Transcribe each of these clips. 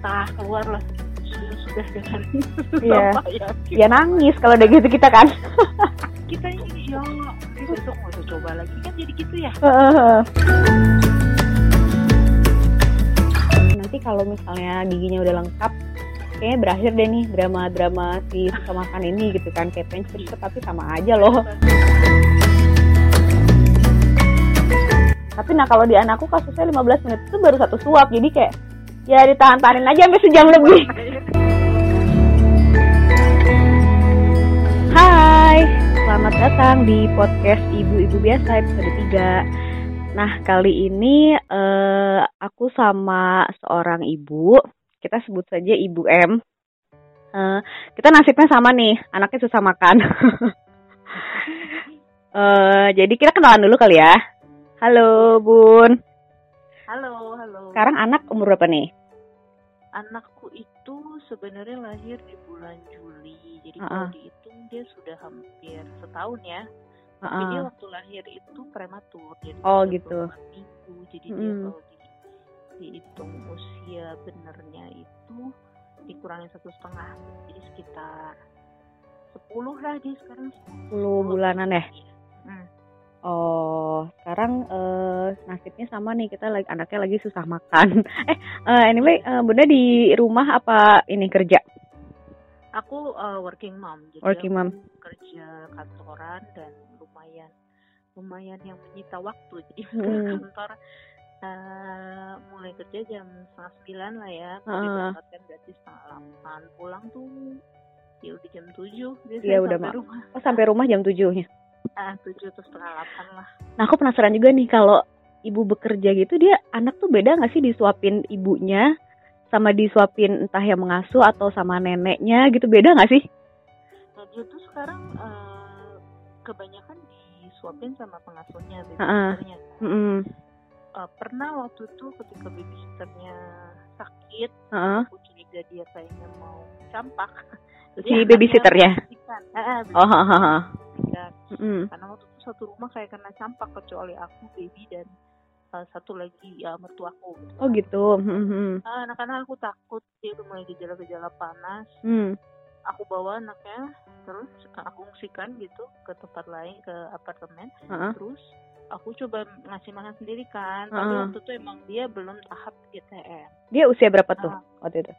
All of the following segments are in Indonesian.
muntah keluarlah sudah sudah dengan Iya. ya Ya nangis kalau udah gitu kita kan. kita ini ya besok mau usah coba lagi kan jadi gitu ya Nanti kalau misalnya giginya udah lengkap, kayaknya berakhir deh nih drama-drama si suka makan ini gitu kan. Kayak pengen cepet tapi sama aja loh. Tapi nah kalau di anakku kasusnya 15 menit itu baru satu suap. Jadi kayak ya ditahan-tahanin aja sampai sejam lebih. Hai, selamat datang di podcast Ibu-Ibu Biasa episode 3 Nah, kali ini eh, aku sama seorang ibu. Kita sebut saja Ibu M. Eh, Kita nasibnya sama nih, anaknya susah makan. Eh, Jadi kita kenalan dulu kali ya. Halo Bun. Halo halo. Sekarang anak umur berapa nih? Anakku itu sebenarnya lahir di bulan Juli jadi Ah, kalau ah. dihitung dia sudah hampir setahun ya Heeh. Tapi dia waktu lahir itu prematur jadi Oh, 34 gitu. minggu jadi dia Mm. kalau di, dihitung usia benernya itu dikurangin satu setengah jadi sekitar 10 lah dia sekarang 10 bulanan ya? Hmm. Oh, sekarang eh, nasibnya sama nih kita lagi anaknya lagi susah makan. eh, eh, anyway, eh, bunda di rumah apa ini kerja? Aku uh, working mom, jadi Working mom. kerja kantoran dan lumayan lumayan yang menyita waktu. Jadi Hmm. ke kantor uh, mulai kerja jam setengah sembilan lah ya, kalau Ah. diberangkatkan berarti setengah delapan. Pulang tuh ya udah jam tujuh Iya, udah, sampai rumah. Oh, sampai rumah jam 7-nya. Ah tujuh atau setengah delapan lah. Nah, aku penasaran juga nih kalau ibu bekerja gitu dia anak tuh beda nggak sih disuapin ibunya sama disuapin entah yang mengasuh atau sama neneknya gitu beda nggak sih? Nah dia tuh sekarang uh, kebanyakan disuapin sama pengasuhnya, babysitternya. Mm-mm. Uh, pernah waktu itu ketika babysitternya sakit Heeh. aku curiga dia kayaknya mau campak. Si babysitternya? membersihkan. Ah, Oh. Mm-mm. Karena waktu itu satu rumah kayak kena campak kecuali aku, baby dan uh, satu lagi ya mertuaku. Gitu. Oh gitu. Mm-mm. Ah, anak-anak aku takut dia udah mulai gejala-gejala panas. Hmm. Aku bawa anaknya terus uh, aku ungsikan gitu ke tempat lain ke apartemen. Heeh. Terus aku coba ngasih makan sendiri kan. Tapi Ah. waktu itu emang dia belum tahap GTM. Dia usia berapa tuh Ah. waktu itu?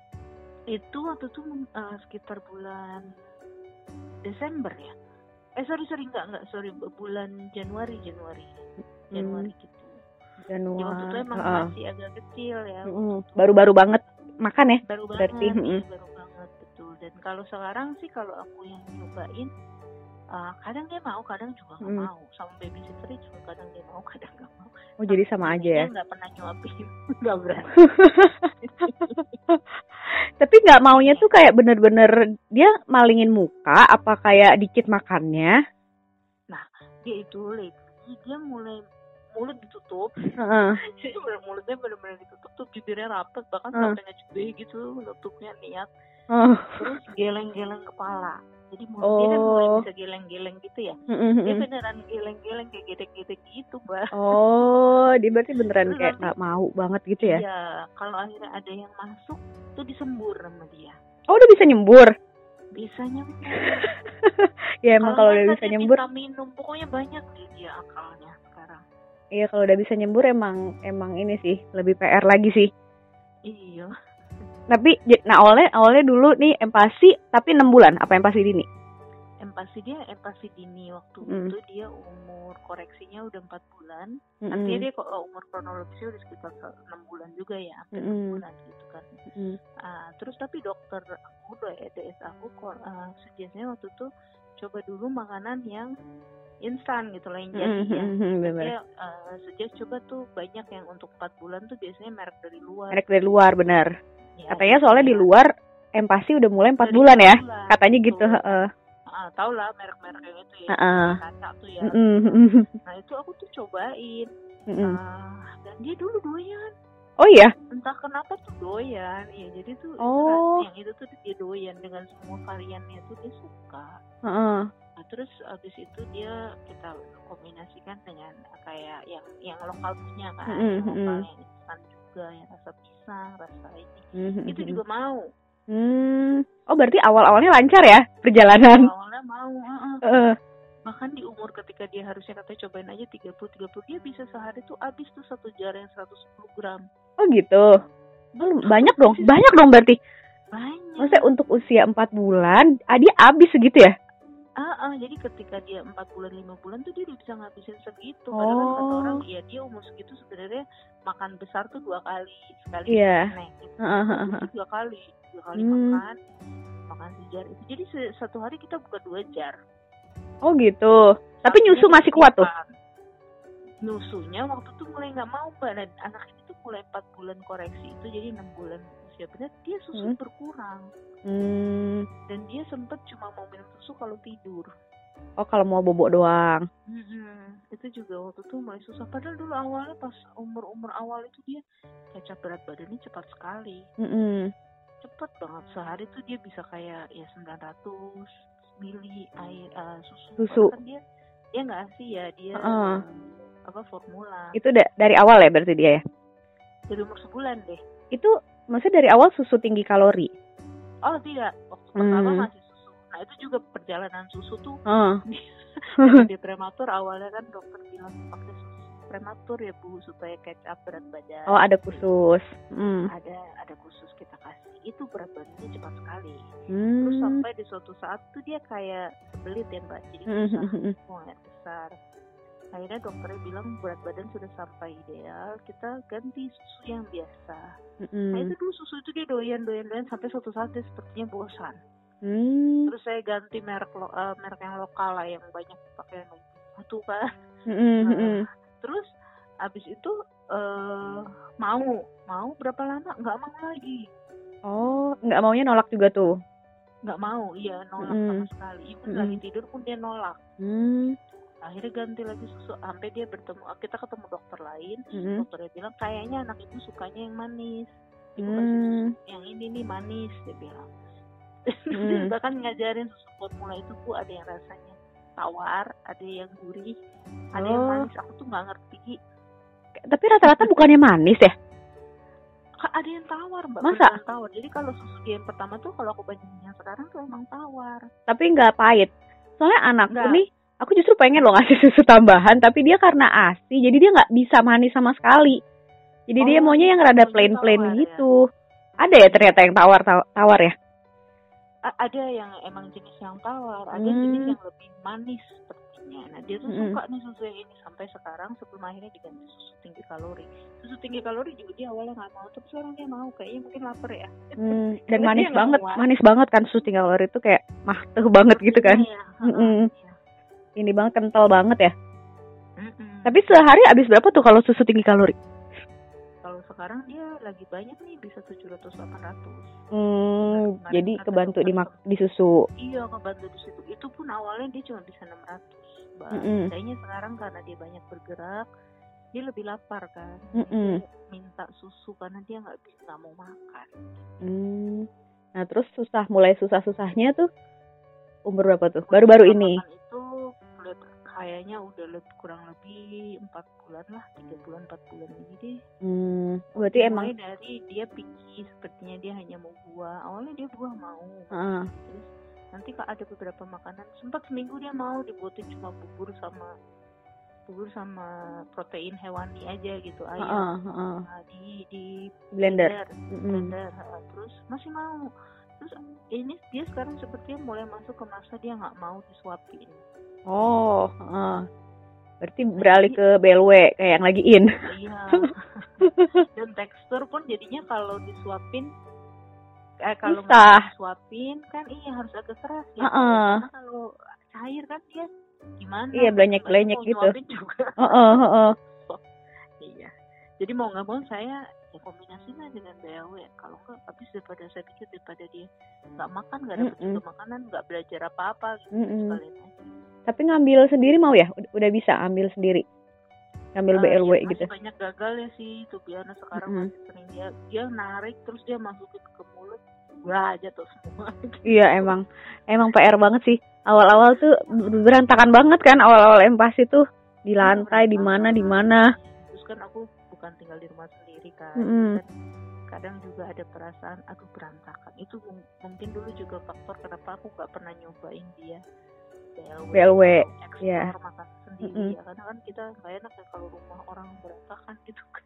itu waktu itu uh, sekitar bulan Desember ya eh sorry sorry enggak enggak sorry bulan Januari Januari Januari gitu ya waktu itu Januari. emang Heeh. masih agak kecil ya. Baru-baru banget makan ya? baru berarti, banget mm-mm. iya, baru banget betul dan kalau sekarang sih kalau aku yang nyobain uh, kadang dia mau kadang juga nggak Mm. mau sama babysitter juga kadang dia mau kadang nggak mau Oh jadi sama aja ya? Dia nggak pernah nyuapin nggak berani Tapi nggak maunya tuh kayak bener-bener dia malingin muka apa kayak dikit makannya? dia itu lately dia mulai mulut ditutup Heeh. jadi bener- mulutnya benar-benar ditutup tuh bibirnya rapet bahkan Hmm. sampai ngecube gitu nutupnya niat Oh. terus geleng-geleng kepala jadi mulut dia kan mulai Oh. bisa geleng-geleng gitu ya Mm-mm, dia beneran geleng-geleng kayak gedek-gedek gitu mbak Oh, dia berarti beneran kayak nggak mau banget gitu ya? iya kalau akhirnya ada yang masuk tuh disembur sama dia Oh, udah bisa nyembur. bisa nyembur ya emang kalau udah bisa nyembur, minta minum pokoknya banyak deh dia akalnya iya kalau udah bisa nyembur emang emang ini sih lebih PR lagi sih. iya Tapi nah awalnya awalnya dulu nih empasi tapi enam bulan apa empasi dini? empasi dia empasi dini waktu Hmm. itu dia umur koreksinya udah empat bulan Mm-mm. Artinya dia kalau umur kronologisnya udah sekitar enam bulan juga ya, hampir enam Mm-mm. bulan gitu kan. Mm. Ah, terus tapi dokter aku, do- EDS aku, kor- ah, suggestnya waktu itu coba dulu makanan yang instan gitu lah yang jadi ya. Bener. Dia ah, suggest coba tuh banyak yang untuk empat bulan tuh biasanya merek dari luar. Merek dari luar bener. Ya, Katanya gitu soalnya di ya. luar empasi udah mulai empat Dari bulan ya. bulan, Katanya gitu. betul. heeh. Ah, tau lah merek-merek yang itu ya, Heeh. kaca tuh ya. Mm-mm. Nah itu aku tuh cobain. Mm-mm. Ah, dan dia dulu doyan. Oh iya. entah kenapa tuh doyan ya jadi tuh Oh. yang itu tuh dia doyan dengan semua variannya tuh dia suka Heeh. Nah, terus abis itu dia kita kombinasikan dengan kayak yang yang lokal punya kan Mm-mm, yang lokal yang instan juga yang rasa pisang rasa ini Mhm, itu mhm. juga mau Hmm. Oh berarti awal-awalnya lancar ya perjalanan? awalnya mau heeh. Heeh. bahkan di umur ketika dia harusnya katanya cobain aja 30 30 dia bisa sehari tuh habis tuh satu jar yang 110 gram Oh gitu. Oh, banyak dong, banyak dong berarti. banyak Maksudnya untuk usia 4 bulan, ah, dia habis segitu ya? Ah, ah, jadi ketika dia 4 bulan 5 bulan tuh dia udah bisa ngabisin segitu padahal kan kata Oh. orang ya dia umur segitu sebenarnya makan besar tuh dua kali sekali Iya. snack gitu. Dia heeh. dua kali dua kali Hmm. makan makan sejar itu jadi satu hari kita buka dua jar Oh gitu. Tapi nyusu masih kuat tuh. nyusunya waktu itu mulai nggak mau mbak dan anak ini tuh mulai 4 bulan koreksi itu jadi enam bulan usia benar dia susu Hmm. berkurang Hmm. Dan dia sempet cuma mau minum susu kalau tidur Oh kalau mau bobok doang. Mm-mm. itu juga waktu itu mulai susah padahal dulu awalnya pas umur umur awal itu dia kayak berat badannya cepat sekali Mm-mm. cepet banget sehari tuh dia bisa kayak ya 900 mili air eh, susu Susu. Padahal kan dia dia nggak asih ya dia Heeh. apa formula Itu da- dari awal ya berarti dia ya? dari umur sebulan deh Itu maksudnya dari awal susu tinggi kalori? oh tidak pertama Hmm. masih susu nah itu juga perjalanan susu tuh. Karena dia prematur awalnya kan dokter bilang pakai susu prematur ya bu supaya catch up berat badan Oh ada khusus. Hmm. ada ada khusus kita kasih itu berat badannya cepat sekali terus Hmm. sampai di suatu saat tuh dia kayak sebelit ya mbak jadi Hmm, susah hmm, hmm. buang air besar akhirnya dokternya bilang berat badan sudah sampai ideal kita ganti susu yang biasa nah Hmm. itu dulu susu itu dia doyan doyan doyan sampai suatu saat dia sepertinya bosan Hmm. terus saya ganti merek lo, eh, merek yang lokal lah yang banyak pakai itu kan hmm, hmm. terus abis itu eh mau mau berapa lama nggak mau lagi Oh nggak maunya nolak juga tuh? nggak mau iya nolak Mm-mm. sama sekali ibu Mm-mm. lagi tidur pun dia nolak Hmm. Akhirnya ganti lagi susu sampai dia bertemu kita ketemu dokter lain Hmm. dokternya bilang kayaknya anak ibu sukanya yang manis ibu kasih Hmm. susu yang ini nih manis dia bilang dia bahkan ngajarin susu formula itu bu ada yang rasanya tawar ada yang gurih ada yang Oh. manis aku tuh nggak ngerti Tapi rata-rata bukannya manis ya? Ada yang tawar mbak Masa? beneran tawar jadi kalau susu dia yang pertama tuh kalau aku bandingin yang sekarang tuh emang tawar Tapi nggak pahit. Soalnya anakku Nggak. nih, aku justru pengen loh ngasih susu tambahan, tapi dia karena asi, jadi dia nggak bisa manis sama sekali. Jadi dia Oh, maunya yang rada plain-plain tawar ya? gitu. Ada ya ternyata yang tawar taw- tawar ya? A- ada yang emang jenis yang tawar ada Hmm. jenis yang lebih manis sepertinya nah dia tuh Mm-mm. suka nih susu yang ini sampai sekarang sebelum akhirnya diganti susu tinggi kalori susu tinggi kalori juga dia awalnya nggak mau tapi sekarang dia mau kayaknya mungkin lapar ya Hmm, dan manis dia banget, manis banget kan susu tinggal kalori itu kayak mahteh banget gitu kan. Iya, Mm-mm. iya. Ini banget kental banget ya. Mm-mm. Tapi sehari habis berapa tuh kalau susu tinggi kalori? kalau sekarang dia lagi banyak nih bisa 700 800 Hmm, Kemarin jadi kebantu di, susu. Iya ngebantu di situ. Itu pun awalnya dia cuma bisa 600. Mbak. Mm-mm. Kayaknya sekarang karena dia banyak bergerak, dia lebih lapar kan. Mm-mm. Dia minta susu karena dia nggak bisa mau makan. Hmm. Nah, terus susah mulai susah-susahnya tuh umur berapa tuh? Baru-baru ini. makan kayaknya udah lebih kurang lebih empat bulan lah, tiga bulan empat bulan ini deh. Hmm, berarti emang Mulai dari dia picky, sepertinya dia hanya mau buah. Awalnya dia buah mau. Heeh. Terus nanti kak ada beberapa makanan sempat seminggu dia mau dibuatin cuma bubur sama bubur sama protein hewani aja gitu ayam Heeh, heeh. Nah, di di blender. blender, Mm-mm. blender, terus masih mau terus ini dia sekarang sepertinya mulai masuk ke masa dia nggak mau disuapin Oh, heeh. Berarti beralih ke BLW kayak yang lagi in. iya dan tekstur pun jadinya kalau disuapin eh kalau disuapin kan iya harus agak keras ya Heeh. karena kalau cair kan dia gimana Iya, Mau gitu. juga Heeh, heeh. iya jadi mau nggak mau saya ya kombinasinya dengan BLW kalau enggak habis daripada saya pikir daripada dia nggak makan nggak dapat Mm-mm. juga makanan nggak belajar apa-apa gitu Mm-mm. sekalian aja Tapi ngambil sendiri mau ya? Ud- Udah bisa ambil sendiri. Ngambil Eh, BLW ya, gitu. banyak gagal ya sih tuh biarnya sekarang Mm-mm. masih sering dia dia narik terus dia masukin ke mulut wah jatuh semua Iya, emang emang PR banget sih. Awal-awal tuh berantakan banget kan awal-awal empasi tuh di lantai di mana di mana. Terus kan aku bukan tinggal di rumah sendiri kan, Mm-mm. kan kadang juga ada perasaan aduh berantakan itu mung- mungkin dulu juga faktor kenapa aku nggak pernah nyobain dia BLW, BLW, atau explore ya. makan sendiri Mm-mm. ya karena kan kita nggak enak ya kalau rumah orang berantakan gitu kan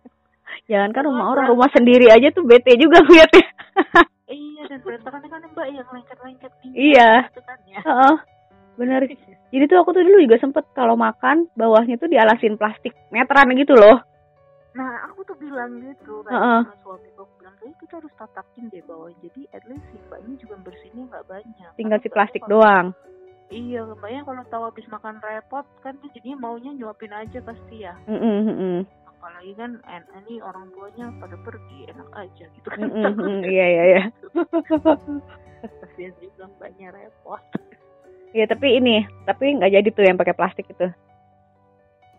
Jangan kan rumah orang, rumah sendiri aja tuh bete juga liatnya. iya dan berantakan kan mbak yang lengket-lengket Iya. gitu kan ya Heeh. Bener. Jadi tuh aku tuh dulu juga sempet kalau makan bawahnya tuh dialasin plastik meteran gitu loh. Nah, aku tuh bilang gitu kan Heeh. sama suamiku aku bilang kayaknya kita harus tatakin deh bawah. Jadi at least si mbaknya juga bersihnya nggak banyak. Tinggal Karena si plastik doang. Iya, mbaknya kalau tahu habis makan repot kan jadinya maunya nyuapin aja pasti ya. Mm-mm. Apalagi kan ini orang tuanya pada pergi enak aja gitu kan. Mm-mm, mm, Iya iya iya. Kasihan juga mbaknya repot. Iya tapi ini, tapi nggak jadi tuh yang pakai plastik itu.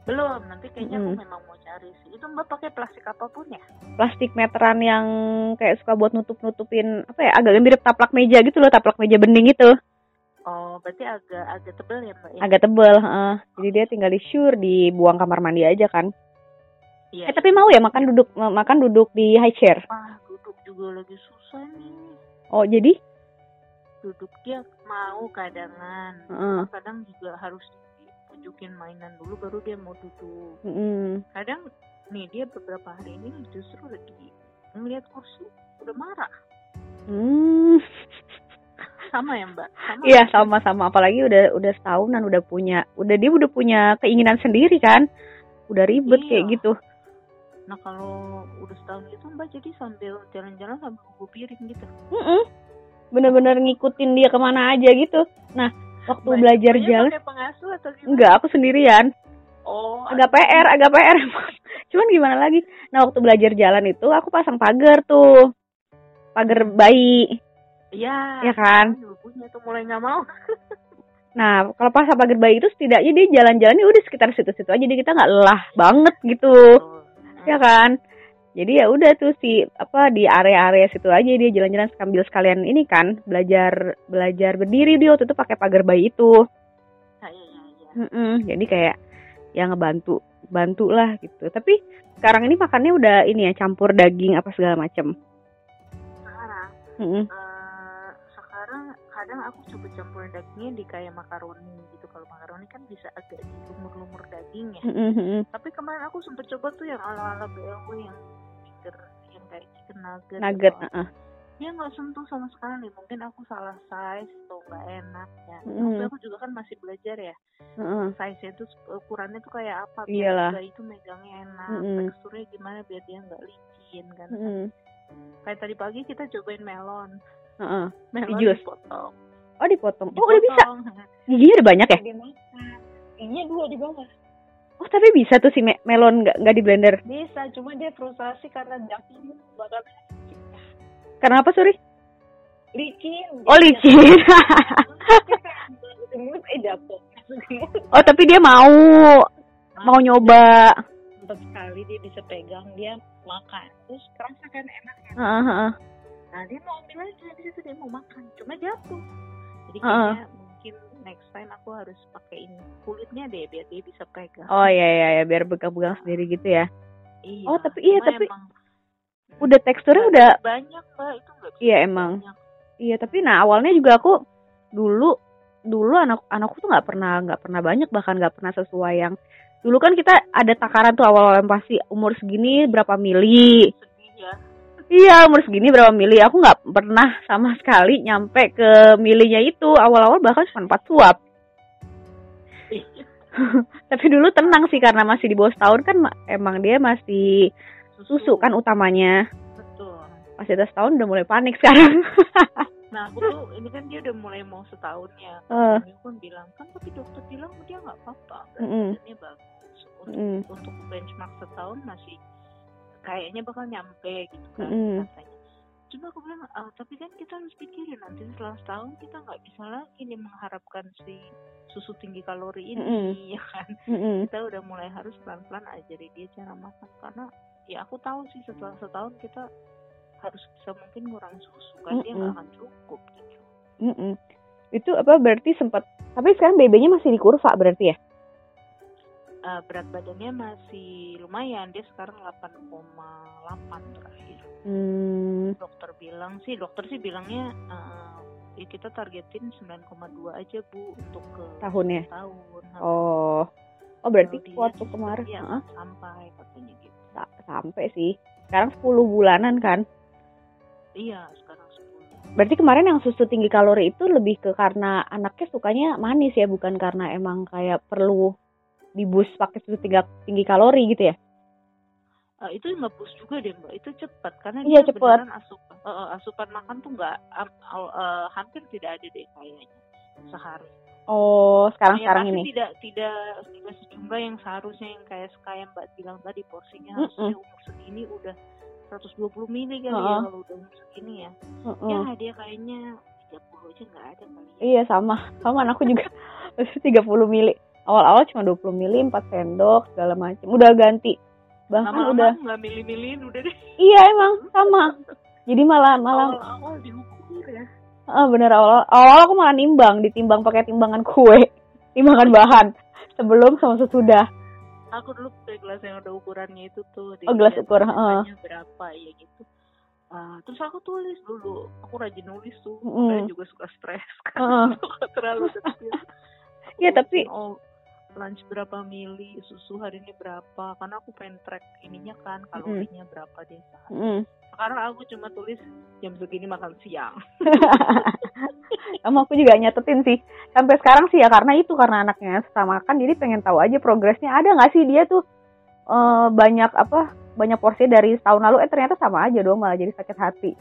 Belum, nanti kayaknya Mm-mm. aku memang mau cari sih. Itu mbak pakai plastik apa pun ya? Plastik meteran yang kayak suka buat nutup-nutupin apa ya, agak mirip taplak meja gitu loh, taplak meja bening itu. Oh, berarti agak agak tebel ya mbak ya? Agak tebel, heeh. Jadi dia tinggal di sure dibuang kamar mandi aja kan. Iya. Eh tapi mau ya makan duduk makan duduk di high chair. Wah, duduk juga lagi susah nih. Oh jadi? duduk dia mau kadangan Heeh. kadang juga harus ditunjukin mainan dulu baru dia mau duduk Mm-mm. kadang nih dia beberapa hari ini justru lagi ngeliat kursi udah marah Hmm. sama ya mbak? Sama Iya sama-sama. Apalagi udah udah setahunan udah punya udah dia udah punya keinginan sendiri kan? Udah ribet Iya. kayak gitu. Nah kalau udah setahun itu mbak jadi sambil jalan-jalan sambil buku piring gitu. Mm-mm. bener-bener ngikutin dia ke mana aja gitu. Nah waktu Mbak- belajar jalan pakai pengasuh atau gimana? Enggak aku sendirian. Oh agak PR agak PR cuman gimana lagi? Nah waktu belajar jalan itu aku pasang pagar tuh. Pagar bayi iya. Ya kan? Punya tuh mulai nggak mau. Nah kalau pasang pagar bayi itu setidaknya dia jalan-jalan udah sekitar situ-situ aja. Jadi kita nggak lelah banget gitu. Tuh. ya kan? Jadi ya udah tuh si apa di area-area situ aja dia jalan-jalan sambil sekalian ini kan belajar belajar berdiri dia waktu itu pakai pagar bayi itu. Nah, iya, iya, iya. Mm-mm, jadi kayak ya ngebantu bantu lah gitu. Tapi sekarang ini makannya udah ini ya campur daging apa segala macem. Sekarang Mm-mm. eh, sekarang kadang aku coba campurin dagingnya di kayak makaroni gitu kalau makaroni kan bisa agak di lumur-lumur daging ya Mm-mm, mm-mm. tapi kemarin aku sempet coba tuh yang ala-ala BLW yang burger yang kayak chicken nugget nugget gitu. uh-uh. dia nggak sentuh sama sekali mungkin aku salah size atau nggak enak ya Mm. tapi aku juga kan masih belajar ya Uh-uh. size nya tuh ukurannya tuh kayak apa Iyalah. biar itu megangnya enak Mm-mm. teksturnya gimana biar dia nggak licin kan Mm-mm. kayak tadi pagi kita cobain melon Uh-uh. melon jus? dipotong. Oh dipotong. Oh udah bisa. Giginya udah banyak ya? Giginya dua di bawah. Oh tapi bisa tuh si me- melon nggak nggak di blender. Bisa cuma dia frustasi karena daging bakal karena apa sorry? Licin. Oh licin. Eh oh tapi dia mau. Mau nyoba. Sempet sekali dia bisa pegang dia makan. Terus kerasa kan enak ya Heeh, heeh. Nah dia mau ambil lagi di situ dia mau makan cuma jatuh jadi kayaknya mungkin next time aku harus pakai ini kulitnya deh biar dia bisa pegang oh iya iya ya biar pegang-pegang sendiri gitu ya iya oh, tapi iya, tapi- emang udah teksturnya udah banyak mbak itu bisa Iya, emang. banyak. Iya, tapi nah awalnya juga aku dulu dulu anak anakku tuh nggak pernah nggak pernah banyak bahkan nggak pernah sesuai yang dulu kan kita ada takaran tuh awal-awal pasti umur segini berapa mili. Ya Iya, umur segini berapa mili. Aku nggak pernah sama sekali nyampe ke milinya itu. Awal-awal bahkan cuma 4 suap. Tapi dulu tenang sih karena masih di bawah setahun kan ma- emang dia masih susu kan utamanya. betul Masih atas tahun udah mulai panik sekarang. nah aku tuh ini kan dia udah mulai mau setahun ya Eh. Suami aku kan bilang kan tapi dokter bilang dia nggak apa-apa Mm-mm. badannya bagus untuk, Mm. untuk benchmark setahun masih kayaknya bakal nyampe gitu kan Mm-mm. katanya cuma aku bilang "Ah, tapi kan kita harus pikirin nanti setelah setahun kita nggak bisa lagi nih mengharapkan si susu tinggi kalori ini Mm-mm. ya kan Mm-mm. kita udah mulai harus pelan-pelan ajarin dia cara makan karena ya aku tahu sih setelah setahun kita harus bisa mungkin kurang susu kan dia nggak akan cukup gitu Mm-mm. Itu apa berarti sempat tapi sekarang BB-nya masih di kurva berarti ya? Uh, berat badannya masih lumayan dia sekarang 8,8 terakhir Hmm, dokter bilang sih dokter sih bilangnya uh, ya kita targetin 9,2 aja bu untuk ke tahunnya. tahun Oh. Oh berarti Kalau dia waktu sih kemarin yang Heeh, sampai katanya gitu sa- sampai sih. Sekarang 10 bulanan kan. iya sekarang 10 Berarti kemarin yang susu tinggi kalori itu lebih ke karena anaknya sukanya manis ya, bukan karena emang kayak perlu dibus pakai susu tinggi, tinggi kalori gitu ya? Uh, itu ngebus juga deh mbak itu cepat karena Iya, dia cepat. beneran asupan uh, uh, asupan makan tuh nggak al- uh, hampir tidak ada deh kayaknya sehari Oh, sekarang Ya, sekarang pasti ini. tidak tidak tidak sejumlah yang seharusnya yang kayak kayak mbak bilang tadi porsinya Mm-mm. harusnya umur segini udah 120 mili kali ya Heeh. kalau udah umur segini ya Heeh. ya dia kayaknya 30 aja nggak ada kali ya Iya sama, sama anakku juga 30 mili. Awal-awal cuma 20 mili, 4 sendok segala macam. Udah ganti. Bahkan lama-lama udah nggak milih-milihin udah deh. Iya emang. Sama. Jadi malah malah awal-awal diukur ya. Ah, bener. Awal awal aku malah nimbang, ditimbang pakai timbangan kue, timbangan bahan. Sebelum sama sesudah. aku dulu pakai gelas yang ada ukurannya itu tuh. Oh, gelas dilihat ukur, berapanya berapa ya gitu. Ah, terus aku tulis dulu. Aku rajin nulis tuh. Mm. saya juga suka stres kan terlalu detail Iya, tapi- oh lunch berapa mili susu hari ini berapa karena aku pengen track ininya kan kalorinya berapa deh. Mm. sekarang aku cuma tulis jam segini makan siang Sama aku juga nyatetin sih. Sampai sekarang sih ya karena itu karena anaknya suka makan jadi pengen tahu aja progresnya. Ada nggak sih dia tuh eh, banyak apa banyak porsi dari tahun lalu eh ternyata sama aja dong malah jadi sakit hati.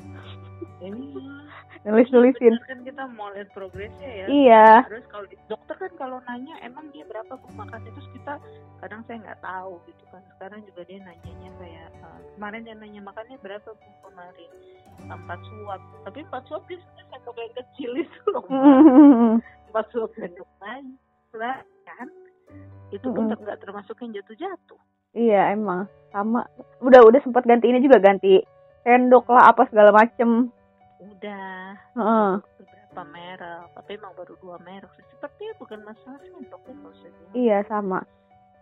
Nulis nulisin. kan kita mau lihat progresnya ya Iya. terus kalau dokter kan kalau nanya emang dia berapa bu makannya terus kita kadang saya nggak tahu gitu kan sekarang juga dia nanyanya kayak eh, kemarin dia nanya makannya berapa bu kemarin empat suap tapi empat suap dia sebenarnya sendok yang kecil itu loh. Mm. empat suap sendok lain lah kan itu pun ter- nggak termasuk yang jatuh-jatuh Iya emang sama. Udah udah sempat ganti ini juga ganti sendok lah apa segala macem. Udah Heeh. beberapa merek tapi emang baru dua merek sih sepertinya bukan masalah sendoknya kalau saya bilang. Iya sama.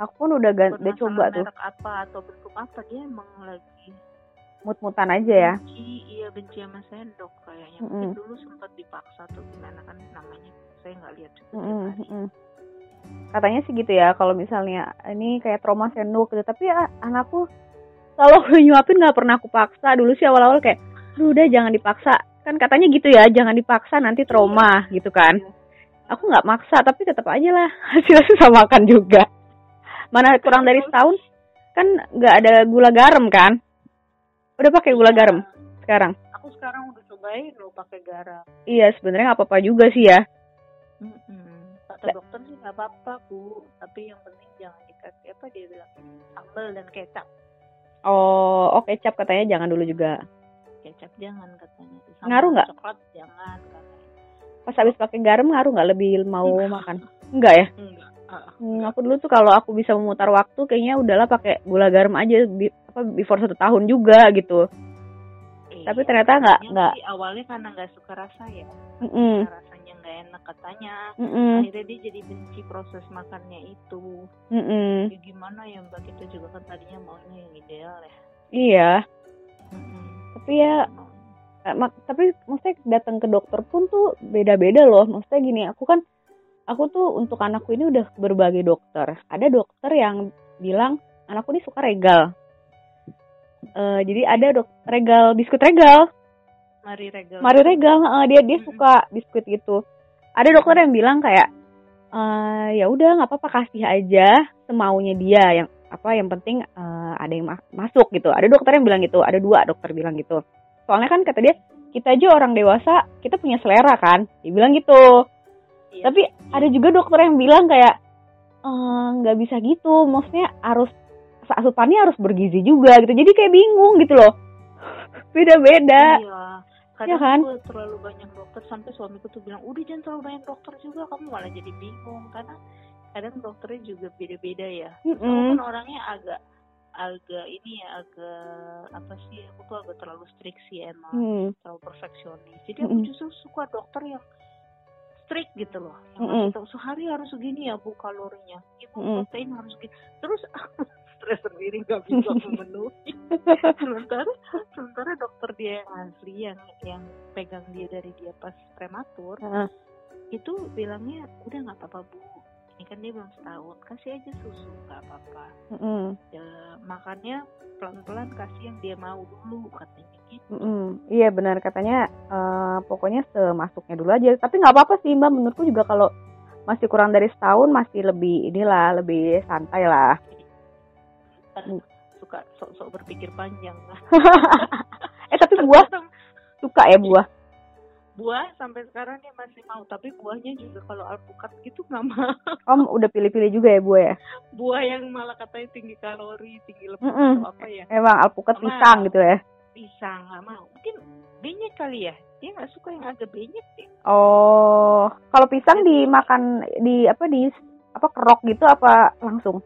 Aku pun udah ganti, udah coba tuh merek apa atau bentuk apa dia emang lagi mut-mutan aja ya. benci iya benci sama sendok kayaknya Mm-mm. mungkin dulu sempat dipaksa atau gimana kan namanya saya nggak lihat juga hari. mm-mm. Katanya sih gitu ya kalau misalnya ini kayak trauma sendok gitu. Tapi ya anakku kalau nyuapin nggak pernah aku paksa. Dulu sih awal-awal kayak, "Duh, udah jangan dipaksa." Kan katanya gitu ya, jangan dipaksa nanti trauma gitu kan. Aku nggak maksa tapi tetap aja lah hasilnya susah makan juga. Mana kurang dari setahun kan nggak ada gula garam kan? Udah pakai gula Iya. garam sekarang. aku sekarang udah cobain lo pakai garam Iya sebenarnya nggak apa-apa juga sih ya. Kata Da- dokter sih nggak apa-apa bu tapi yang penting jangan dikasih apa dia bilang sambal dan kecap Oh, oh kecap katanya jangan dulu juga. Kecap jangan katanya Sambal Ngaruh nggak? coklat jangan katanya Pas habis pakai garam ngaruh nggak lebih mau makan? Enggak ya? enggak Ah, Hmm, aku dulu tuh kalau aku bisa memutar waktu kayaknya udahlah pakai gula garam aja bi- apa before satu tahun juga gitu. iya. Tapi ternyata nggak nggak. awalnya karena nggak suka rasa ya Mm-mm, Karena rasanya nggak enak katanya mm-mm, akhirnya dia jadi benci proses makannya itu mm-mm. ya gimana ya mbak kita juga kan tadinya maunya yang ideal ya Iya. Mm-mm. Tapi ya, eh, mak- tapi maksudnya datang ke dokter pun tuh beda-beda loh. Maksudnya gini, aku kan, aku tuh untuk anakku ini udah berbagai dokter. Ada dokter yang bilang anakku ini suka regal. Eh, jadi ada dok regal biskuit regal. mari regal Mario Regal, heeh, dia dia suka biskuit gitu. Ada dokter yang bilang kayak, eh ya udah nggak apa-apa kasih aja semaunya dia yang apa yang penting eh, ada yang ma- masuk gitu. Ada dokter yang bilang gitu, ada dua dokter bilang gitu. Soalnya kan kata dia kita aja orang dewasa kita punya selera kan, dia bilang gitu. Iya. Tapi ada juga dokter yang bilang kayak "Eh, nggak bisa gitu, maksudnya harus asupannya harus bergizi juga gitu. Jadi kayak bingung gitu loh. Beda-beda. iya Ya kan? gue terlalu banyak dokter sampai suamiku tuh bilang udah jangan terlalu banyak dokter juga kamu malah jadi bingung karena kadang dokternya juga beda-beda ya aku Mm-mm. kan orangnya agak agak ini ya agak apa sih aku tuh agak terlalu strict sih emang Hmm. terlalu perfeksionis jadi aku Mm-mm. justru suka dokter yang strict gitu loh. Yang tahu, sehari harus segini ya bu kalorinya, ibu Mm-mm. protein harus segini. Terus aku stres sendiri nggak bisa memenuhi. sementara sementara dokter dia yang asli yang yang pegang dia dari dia pas prematur Heeh. itu bilangnya udah nggak apa-apa bu. Ini kan dia belum setahun, kasih aja susu nggak apa-apa. Mm-mm. Ya, makannya pelan-pelan kasih yang dia mau dulu katanya gitu. Mm-mm. Iya benar katanya eh, pokoknya semasuknya dulu aja. Tapi nggak apa-apa sih mbak. Menurutku juga kalau masih kurang dari setahun masih lebih inilah lebih santai lah. Kan suka sok-sok berpikir panjang. eh tapi buah suka ya buah. Buah sampai sekarang dia masih mau tapi buahnya juga kalau alpukat gitu nggak mau Om udah pilih-pilih juga ya buah ya. buah yang malah katanya tinggi kalori tinggi lemak Mm-mm. atau apa ya Emang alpukat Sama. pisang gitu ya. pisang nggak mau mungkin benyek kali ya dia nggak suka yang agak benyek deh Oh, kalau pisang dimakan di apa di apa kerok gitu apa langsung?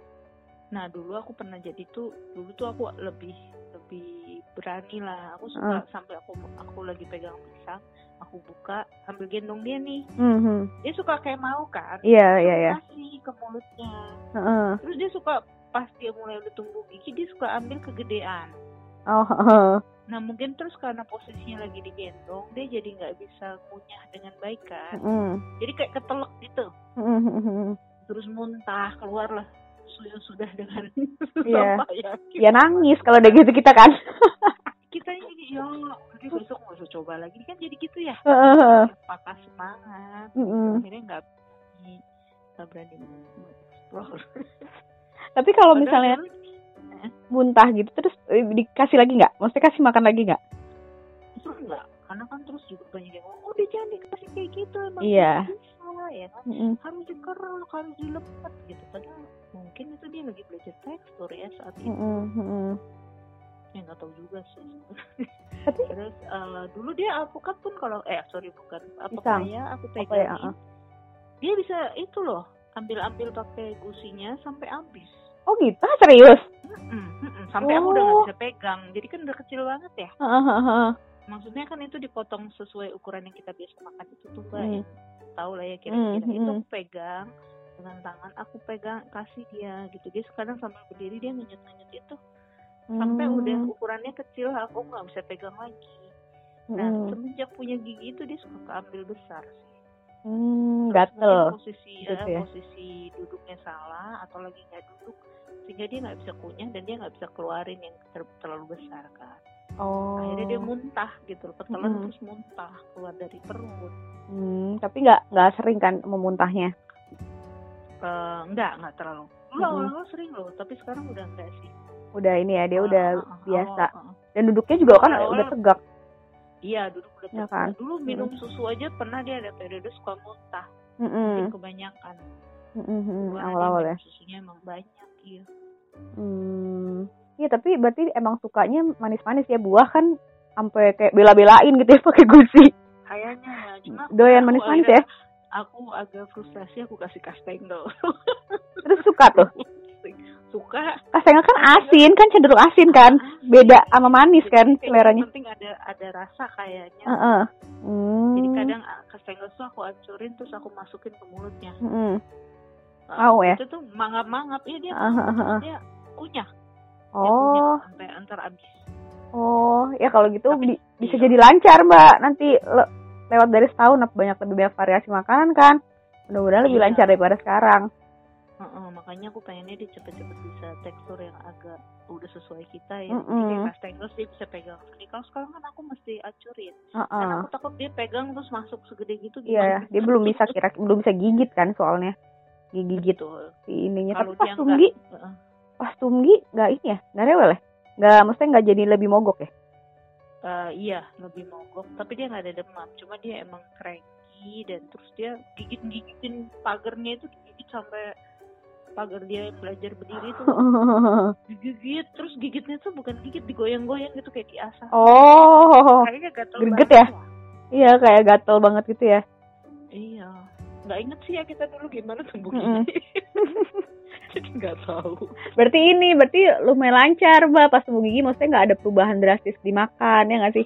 nah dulu aku pernah jadi tuh dulu tuh aku lebih lebih berani lah aku suka sampai aku aku lagi pegang pisang aku buka sambil gendong dia nih Mhm. dia suka kayak mau kan Iya iya iya. kasih ke mulutnya Heeh. terus dia suka pas dia mulai udah tumbuh gigi dia suka ambil kegedean Oh. heeh. nah mungkin terus karena posisinya lagi digendong dia jadi nggak bisa ngunyah dengan baik kan Mhm. jadi kayak ketelek gitu Mhm. terus muntah keluarlah sudah sudah dengan Iya. sama ya Ya nangis kalau udah gitu kita kan. kita ini ya nanti besok usah coba lagi. Kan jadi gitu ya. Patah semangat Mm-mm. akhirnya nggak nggak berani explore Tapi kalau misalnya dulu- muntah gitu terus eh, dikasih lagi nggak? Maksudnya kasih makan lagi nggak? Enggak karena kan terus juga banyak yang ngomong udah jangan dikasih kayak gitu emang Iya. nggak bisa ya kan. Harus dikeruk harus dilepet gitu. Padahal mungkin itu dia lagi belajar tekstur ya saat itu. Ya nggak tahu juga sih Tapi terus eh, dulu dia alpukat pun kalau eh sorry bukan apa ya aku Apa ya, pegangin uh-uh. dia bisa itu loh ambil ambil pakai gusinya sampai habis oh gitu Ah, serius? Mm-mm, mm-mm. sampai aku udah nggak Oh. bisa pegang jadi kan udah kecil banget ya Heeh, heeh, heeh. maksudnya kan itu dipotong sesuai ukuran yang kita biasa makan itu tuh mbak Hmm. yang tahu lah ya kira-kira Hmm, itu hmm. aku pegang dengan tangan aku pegang kasih dia gitu dia sekarang sambil berdiri dia ngenyut ngenyut itu sampai Hmm. udah ukurannya kecil aku nggak bisa pegang lagi nah Mm-mm. semenjak punya gigi itu dia suka keambil besar sih Hmm, gatel. posisi gitu eh, ya. posisi duduknya salah atau lagi nggak duduk sehingga dia nggak bisa kunyah dan dia nggak bisa keluarin yang ter- terlalu besar kan Oh. akhirnya dia muntah gitu loh ketelan Mm-mm. terus muntah keluar dari perut Hmm, tapi nggak nggak sering kan memuntahnya. Eh, enggak enggak terlalu dulu awal-awal sering loh tapi sekarang udah enggak sih Udah ini ya dia Ah, udah ah, ah, biasa. ah, ah. Dan duduknya juga kan Awal-awal- udah tegak. iya duduk udah Ya tegak. kan? dulu minum susu aja pernah dia ada periode suka muntah Mm-mm. mungkin kebanyakan Karena dia Awal-awal ya. susunya emang banyak iya Hmm. Iya tapi berarti emang sukanya manis-manis ya buah kan sampai kayak bela-belain gitu ya pakai gusi. kayaknya ya cuma Doyan manis-manis ya. aku agak frustasi aku kasih kastengel Terus suka tuh. suka Kastengel kan asin kan cenderung asin kan. Beda sama manis kan seleranya. penting ada ada rasa kayaknya Heeh. Hmm. jadi kadang ah, kastengel tuh aku hancurin terus aku masukin ke mulutnya Mm-mm. Ah, Mau ya? itu tuh mangap-mangap ya dia ah, ah. dia kunyah dia kunyah Oh, sampai antar abis oh, ya kalau gitu Tapi- bi- bisa iya. jadi lancar mbak. Nanti le- lewat dari setahun banyak lebih banyak variasi makanan kan. Mudah-mudahan lebih Iya. lancar daripada sekarang. Heeh, makanya aku pengennya dia cepet-cepet bisa tekstur yang agak udah sesuai kita ya Mm-mm. Jadi kayak kastengel dia bisa pegang sendiri kalau sekarang kan aku mesti acurin Heeh. karena aku takut dia pegang terus masuk segede gitu Iya, dia belum bisa kira belum bisa gigit kan soalnya. Gigit Betul. si ininya. kalau Tapi pas tumgi, enggak heeh. pas tumgi nggak ini ya, nggak rewel ya? Nggak, maksudnya nggak jadi lebih mogok ya? Eh, iya lebih mogok tapi dia nggak ada demam cuma dia emang cranky dan terus dia gigit gigitin pagernya itu digigit sampai pagar dia belajar berdiri tuh digigit terus gigitnya tuh bukan gigit digoyang-goyang gitu kayak diasah oh, kayaknya gatel banget ya? lah. iya kayak gatel banget gitu ya. iya nggak inget sih ya kita dulu gimana tumbuh Mm-mm. gigi jadi nggak tahu Berarti ini, berarti lumayan lancar mbak pas tumbuh gigi. Maksudnya nggak ada perubahan drastis dimakan ya nggak sih?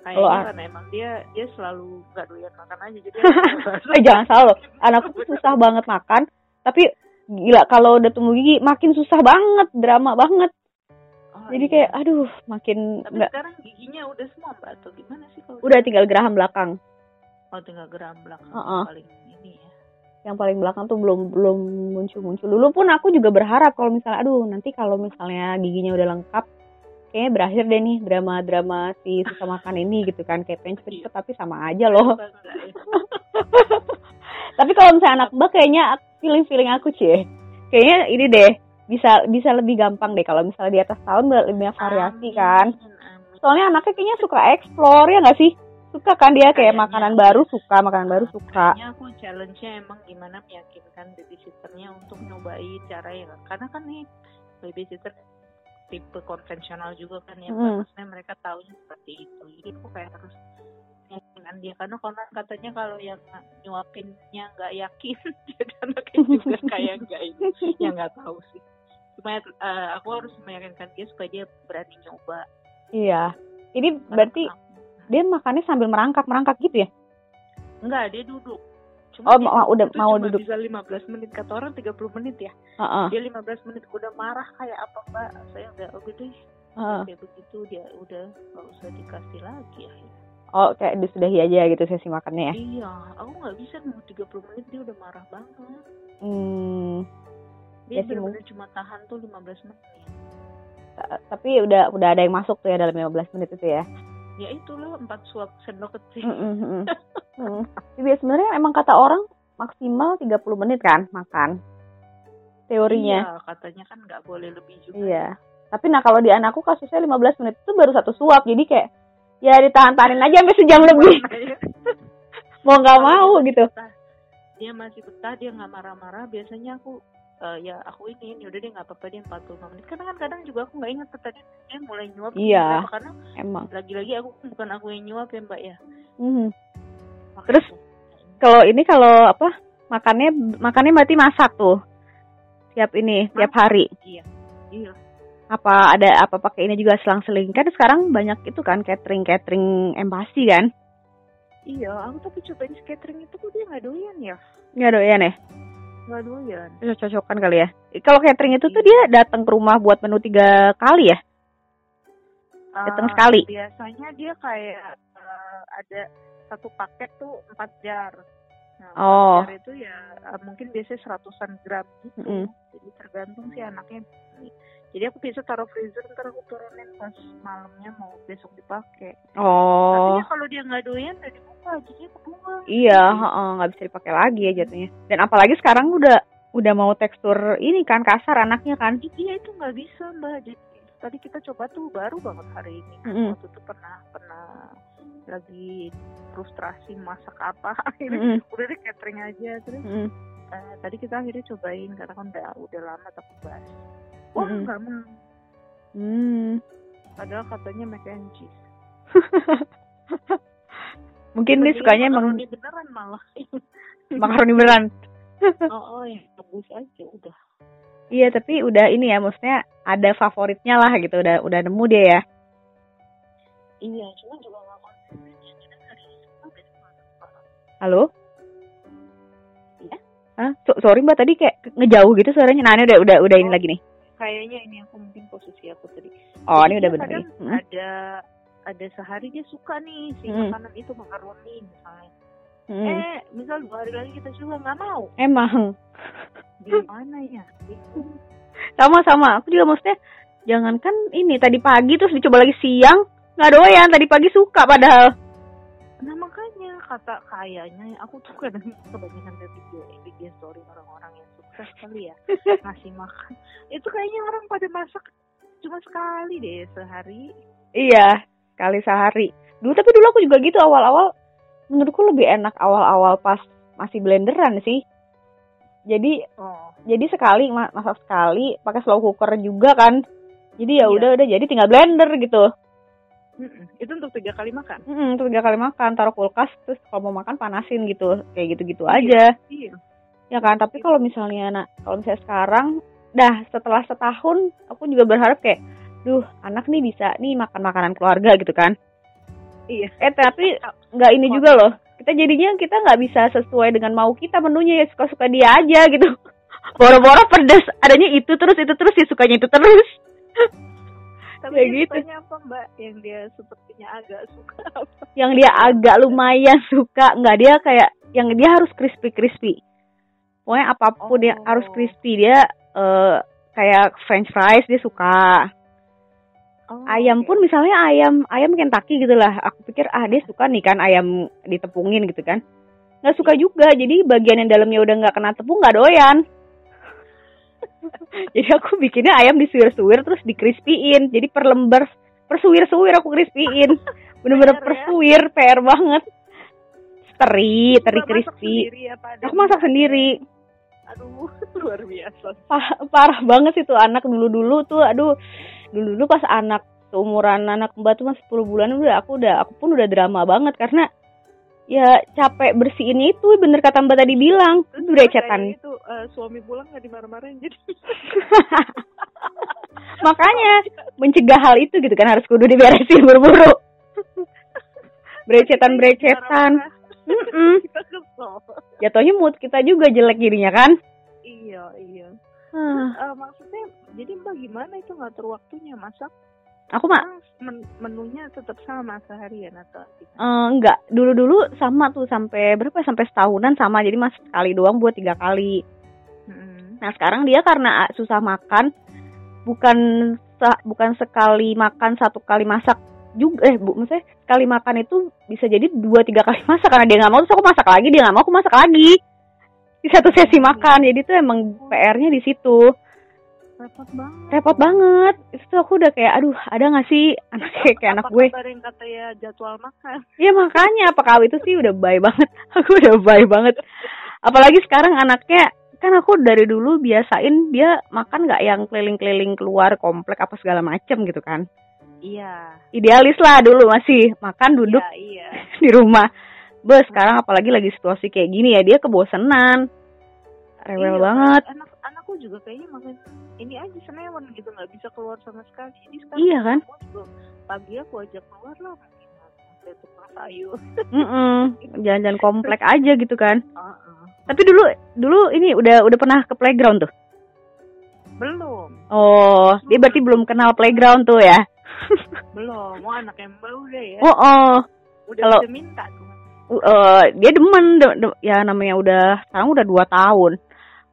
kayaknya Kalau- karena emang dia dia selalu nggak doyan makan aja jadi eh jangan salah loh anakku tuh susah banget makan tapi gila kalau udah tumbuh gigi makin susah banget drama banget Oh, jadi iya. kayak aduh makin tapi nggak sekarang giginya udah semua mbak atau gimana sih kalau udah tinggal geraham belakang oh tinggal geram belakang Heeh. paling ini ya yang paling belakang tuh belum belum muncul muncul dulu pun aku juga berharap kalau misalnya aduh nanti kalau misalnya giginya udah lengkap kayaknya berakhir deh nih drama drama si susah makan ini gitu kan kayak pengen cepet-cepet tapi sama aja loh Bangga ya. tapi kalau misalnya anak mbak kayaknya feeling feeling aku cie. Kayaknya ini deh bisa bisa lebih gampang deh kalau misalnya di atas tahun lebih banyak variasi Amin, kan. amin. soalnya anaknya kayaknya suka explore ya nggak sih? Suka kan dia kayak makanan baru suka makanan baru suka. Kayaknya aku challenge-nya emang gimana meyakinkan babysitternya untuk nyobain cara yang karena kan nih babysitter tipe konvensional juga kan ya Hmm. maksudnya mereka tahunya seperti itu. Jadi aku kayak harus meyakinkan dia. Karena konon katanya kalau yang nyuapinnya nggak yakin jadi anaknya juga kayak nggak ini ya nggak tahu sih. Cuma eh, aku harus meyakinkan dia supaya dia berani nyoba. Iya. Ini berarti dia makannya sambil merangkak merangkak gitu ya? Enggak dia duduk. Oh, dia mau- udah mau cuma duduk. bisa 15 menit. Kata orang 30 menit ya. Heeh, dia 15 menit udah marah kayak apa mbak? Saya udah oh gitu ya. Heeh. kayak begitu dia udah nggak usah dikasih lagi akhirnya oh kayak disudahi aja gitu sesi makannya ya? Iya aku nggak bisa nunggu 30 menit dia udah marah banget. Hmm. Dia Ya benar-benar cuma tahan tuh 15 menit. Ta- tapi udah udah ada yang masuk tuh ya dalam 15 menit itu ya? Ya itulah empat suap sendok kecil. Mm, mm, mm. Mm. Tapi ya sebenarnya emang kata orang maksimal 30 menit kan makan? Teorinya. Iya katanya kan nggak boleh lebih juga. Iya. Tapi nah kalau di anakku kasusnya 15 menit itu baru satu suap. Jadi kayak ya ditahan-tahanin aja sampai sejam lebih. Mau nggak mau gitu. betah, dia masih betah dia nggak marah-marah biasanya aku eh, ya aku ini udah dia nggak apa-apa dia 45 menit karena kan kadang juga aku nggak ingat tadi dia mulai nyuap jam Iya. karena Emang. lagi-lagi aku bukan aku yang nyuap ya mbak ya Mhm. Makanya Terus? Kalau ini kalau apa makannya makannya berarti masak tuh. Tiap ini, tiap hari. iya Apa ada apa pakai ini juga selang-seling? Kan sekarang banyak itu kan catering-catering empasi kan? iya aku tapi cobain catering itu kok dia nggak doyan ya Nggak doyan ya? nggak doyan Cocok-cocokan kali ya. Kalau catering itu tuh dia datang ke rumah buat menu tiga kali ya? Datang Eh, sekali. biasanya dia kayak eh, ada satu paket tuh empat jar nah, Oh. itu ya eh, mungkin biasanya seratusan gram gitu Mm-mm. jadi tergantung sih anaknya jadi aku bisa taruh freezer ntar aku turunin pas malamnya mau besok dipakai Oh. tapi kalau dia nggak doyan udah dibuka jadi kebuang Iya, nggak bisa dipakai lagi ya jatuhnya. Dan apalagi sekarang udah udah mau tekstur ini kan kasar anaknya kan. iya itu nggak bisa mbak jadi tadi kita coba tuh baru banget hari ini Mm-mm. waktu itu pernah pernah lagi frustrasi masak apa akhirnya Mm-mm, udah deh catering aja terus mm-mm. eh, tadi kita akhirnya cobain karena kan udah udah lama tapi bas wah Mm-mm. nggak mau Hmm. padahal katanya mac and cheese Mungkin dia sukanya emang makaroni beneran malah makaroni beneran. oh, oh ya bagus aja udah Iya, tapi udah ini ya, maksudnya ada favoritnya lah gitu, udah udah nemu dia ya. iya cuma juga nggak konsisten. Halo? Iya. Hah? So- sorry Mbak tadi kayak ngejauh gitu suaranya. Nah, ini udah udah udah ini Oh. lagi nih. Kayaknya ini aku mungkin posisi aku tadi Oh, Jadi ini udah kadang nih. Hmm. ada ada sehari dia suka nih si Mm. makanan itu makaroni misalnya Hmm. eh misal dua hari lagi kita juga nggak mau Emang gimana ya Gitu. sama-sama. Aku juga maksudnya jangankan ini tadi pagi terus dicoba lagi siang nggak doyan. Tadi pagi suka padahal. Nah makanya kata kayaknya aku tuh kadang kebanyakan dari video bikin story orang-orang yang sukses kali ya ngasih makan. Itu kayaknya orang pada masak cuma sekali deh sehari. Iya, kali sehari. Dulu tapi dulu aku juga gitu awal-awal menurutku lebih enak awal-awal pas masih blenderan sih. Jadi Oh, jadi sekali ma- masak sekali pakai slow cooker juga kan. Jadi ya Iya. udah udah jadi tinggal blender gitu. mm-mm. itu untuk tiga kali makan. Hmm, terus tiga kali makan taruh kulkas terus kalau mau makan panasin gitu. Kayak gitu-gitu aja. Iya. Ya kan, tapi kalau misalnya anak kalau misalnya sekarang dah setelah setahun aku juga berharap kayak duh, anak nih bisa nih makan makanan keluarga gitu kan. iya. Eh tapi nggak ini juga loh. Kita jadinya kita nggak bisa sesuai dengan mau kita menunya ya suka-suka dia aja gitu. Boro-boro pedas adanya itu terus itu terus ya sukanya itu terus. Tapi dia gitu. sukanya apa mbak? Yang dia sepertinya agak suka apa? Yang dia agak lumayan suka nggak dia kayak yang dia harus crispy crispy pokoknya apa pun yang Oh. harus crispy dia eh, kayak french fries dia suka. Oh, ayam oke. pun misalnya ayam ayam Kentucky gitu lah. Aku pikir ah dia suka nih kan ayam ditepungin gitu kan. Nggak suka juga jadi bagian yang dalamnya udah nggak kena tepung nggak doyan. Jadi aku bikinnya ayam disuir-suir terus dikrispiin. Jadi per lembar per suwir-suwir aku krispiin. Bener-bener PR per ya? PR banget. Teri teri crispy. ada aku masak sendiri aduh luar biasa. Pa- parah banget sih tuh anak dulu-dulu tuh aduh. Dulu-dulu pas anak seumuran anak mbak tuh masih 10 bulan udah aku udah aku pun udah drama banget karena ya capek bersihin itu bener kata mbak tadi bilang. Itu kayak gitu eh, suami pulang nggak dimarah-marahin jadi makanya mencegah hal itu gitu kan harus kudu diberesin buru-buru. Berecetan berecetan kita kesel jatuhnya mood kita juga jelek jadinya kan? Iya iya. Ah, Eh, maksudnya jadi mbak gimana itu ngatur waktunya? Masak aku mah men- menunya tetap sama seharian atau eh, enggak. Dulu-dulu sama tuh sampai berapa sampai setahunan sama. Jadi mas sekali doang buat tiga kali. Mm-mm. Nah sekarang dia karena ah, susah makan, bukan bukan sekali makan satu kali masak juga eh bu maksudnya sekali makan itu bisa jadi dua tiga kali masak karena dia nggak mau terus aku masak lagi dia nggak mau aku masak lagi. Di satu sesi makan jadi itu emang PR-nya di situ. Repot banget. Repot banget. Itu tuh aku udah kayak aduh ada nggak sih? Anak kayak, kayak anak gue. kabar yang kata ya jadwal makan? Iya makanya. Apa kau itu sih udah baik banget. Aku udah baik banget. Apalagi sekarang anaknya kan aku dari dulu biasain dia makan nggak yang keliling-keliling keluar komplek apa segala macem gitu kan. Iya Idealis lah dulu masih makan duduk iya, iya. di rumah. Bes sekarang apalagi lagi situasi kayak gini ya dia kebosenan. Rewel Iya, banget. anak anakku juga kayaknya makan ini aja senewan gitu nggak bisa keluar sama sekali jadi sekarang Iya kan? aku juga pagi aku ajak keluar lah sayur Mm-mm. Jalan-jalan komplek aja gitu kan. Heeh. Tapi dulu dulu ini udah udah pernah ke playground tuh. belum Oh, dia berarti belum kenal playground tuh ya. belum mau anak yang baru udah ya. Oh, oh. udah kalau- bisa minta tuh. Eh dia demen de- de- ya namanya udah sekarang udah dua tahun.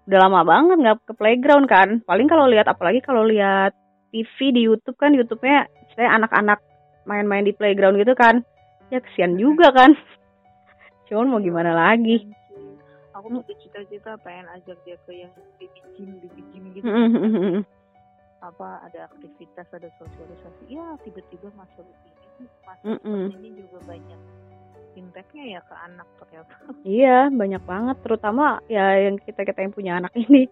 Udah lama banget nggak ke playground kan. Paling kalau lihat apalagi kalau lihat TV di YouTube kan YouTube-nya saya anak-anak main-main di playground gitu kan. Ya kesian juga kan. Cuman mau gimana lagi? aku punya cita-cita pengen ajak dia ke yang baby gym gitu. Apa ada aktivitas ada sosialisasi. Ya tiba-tiba masa begini masa Mm-mm. seperti ini juga banyak impactnya ya ke anak ternyata. Iya banyak banget terutama ya yang kita kita yang punya anak ini.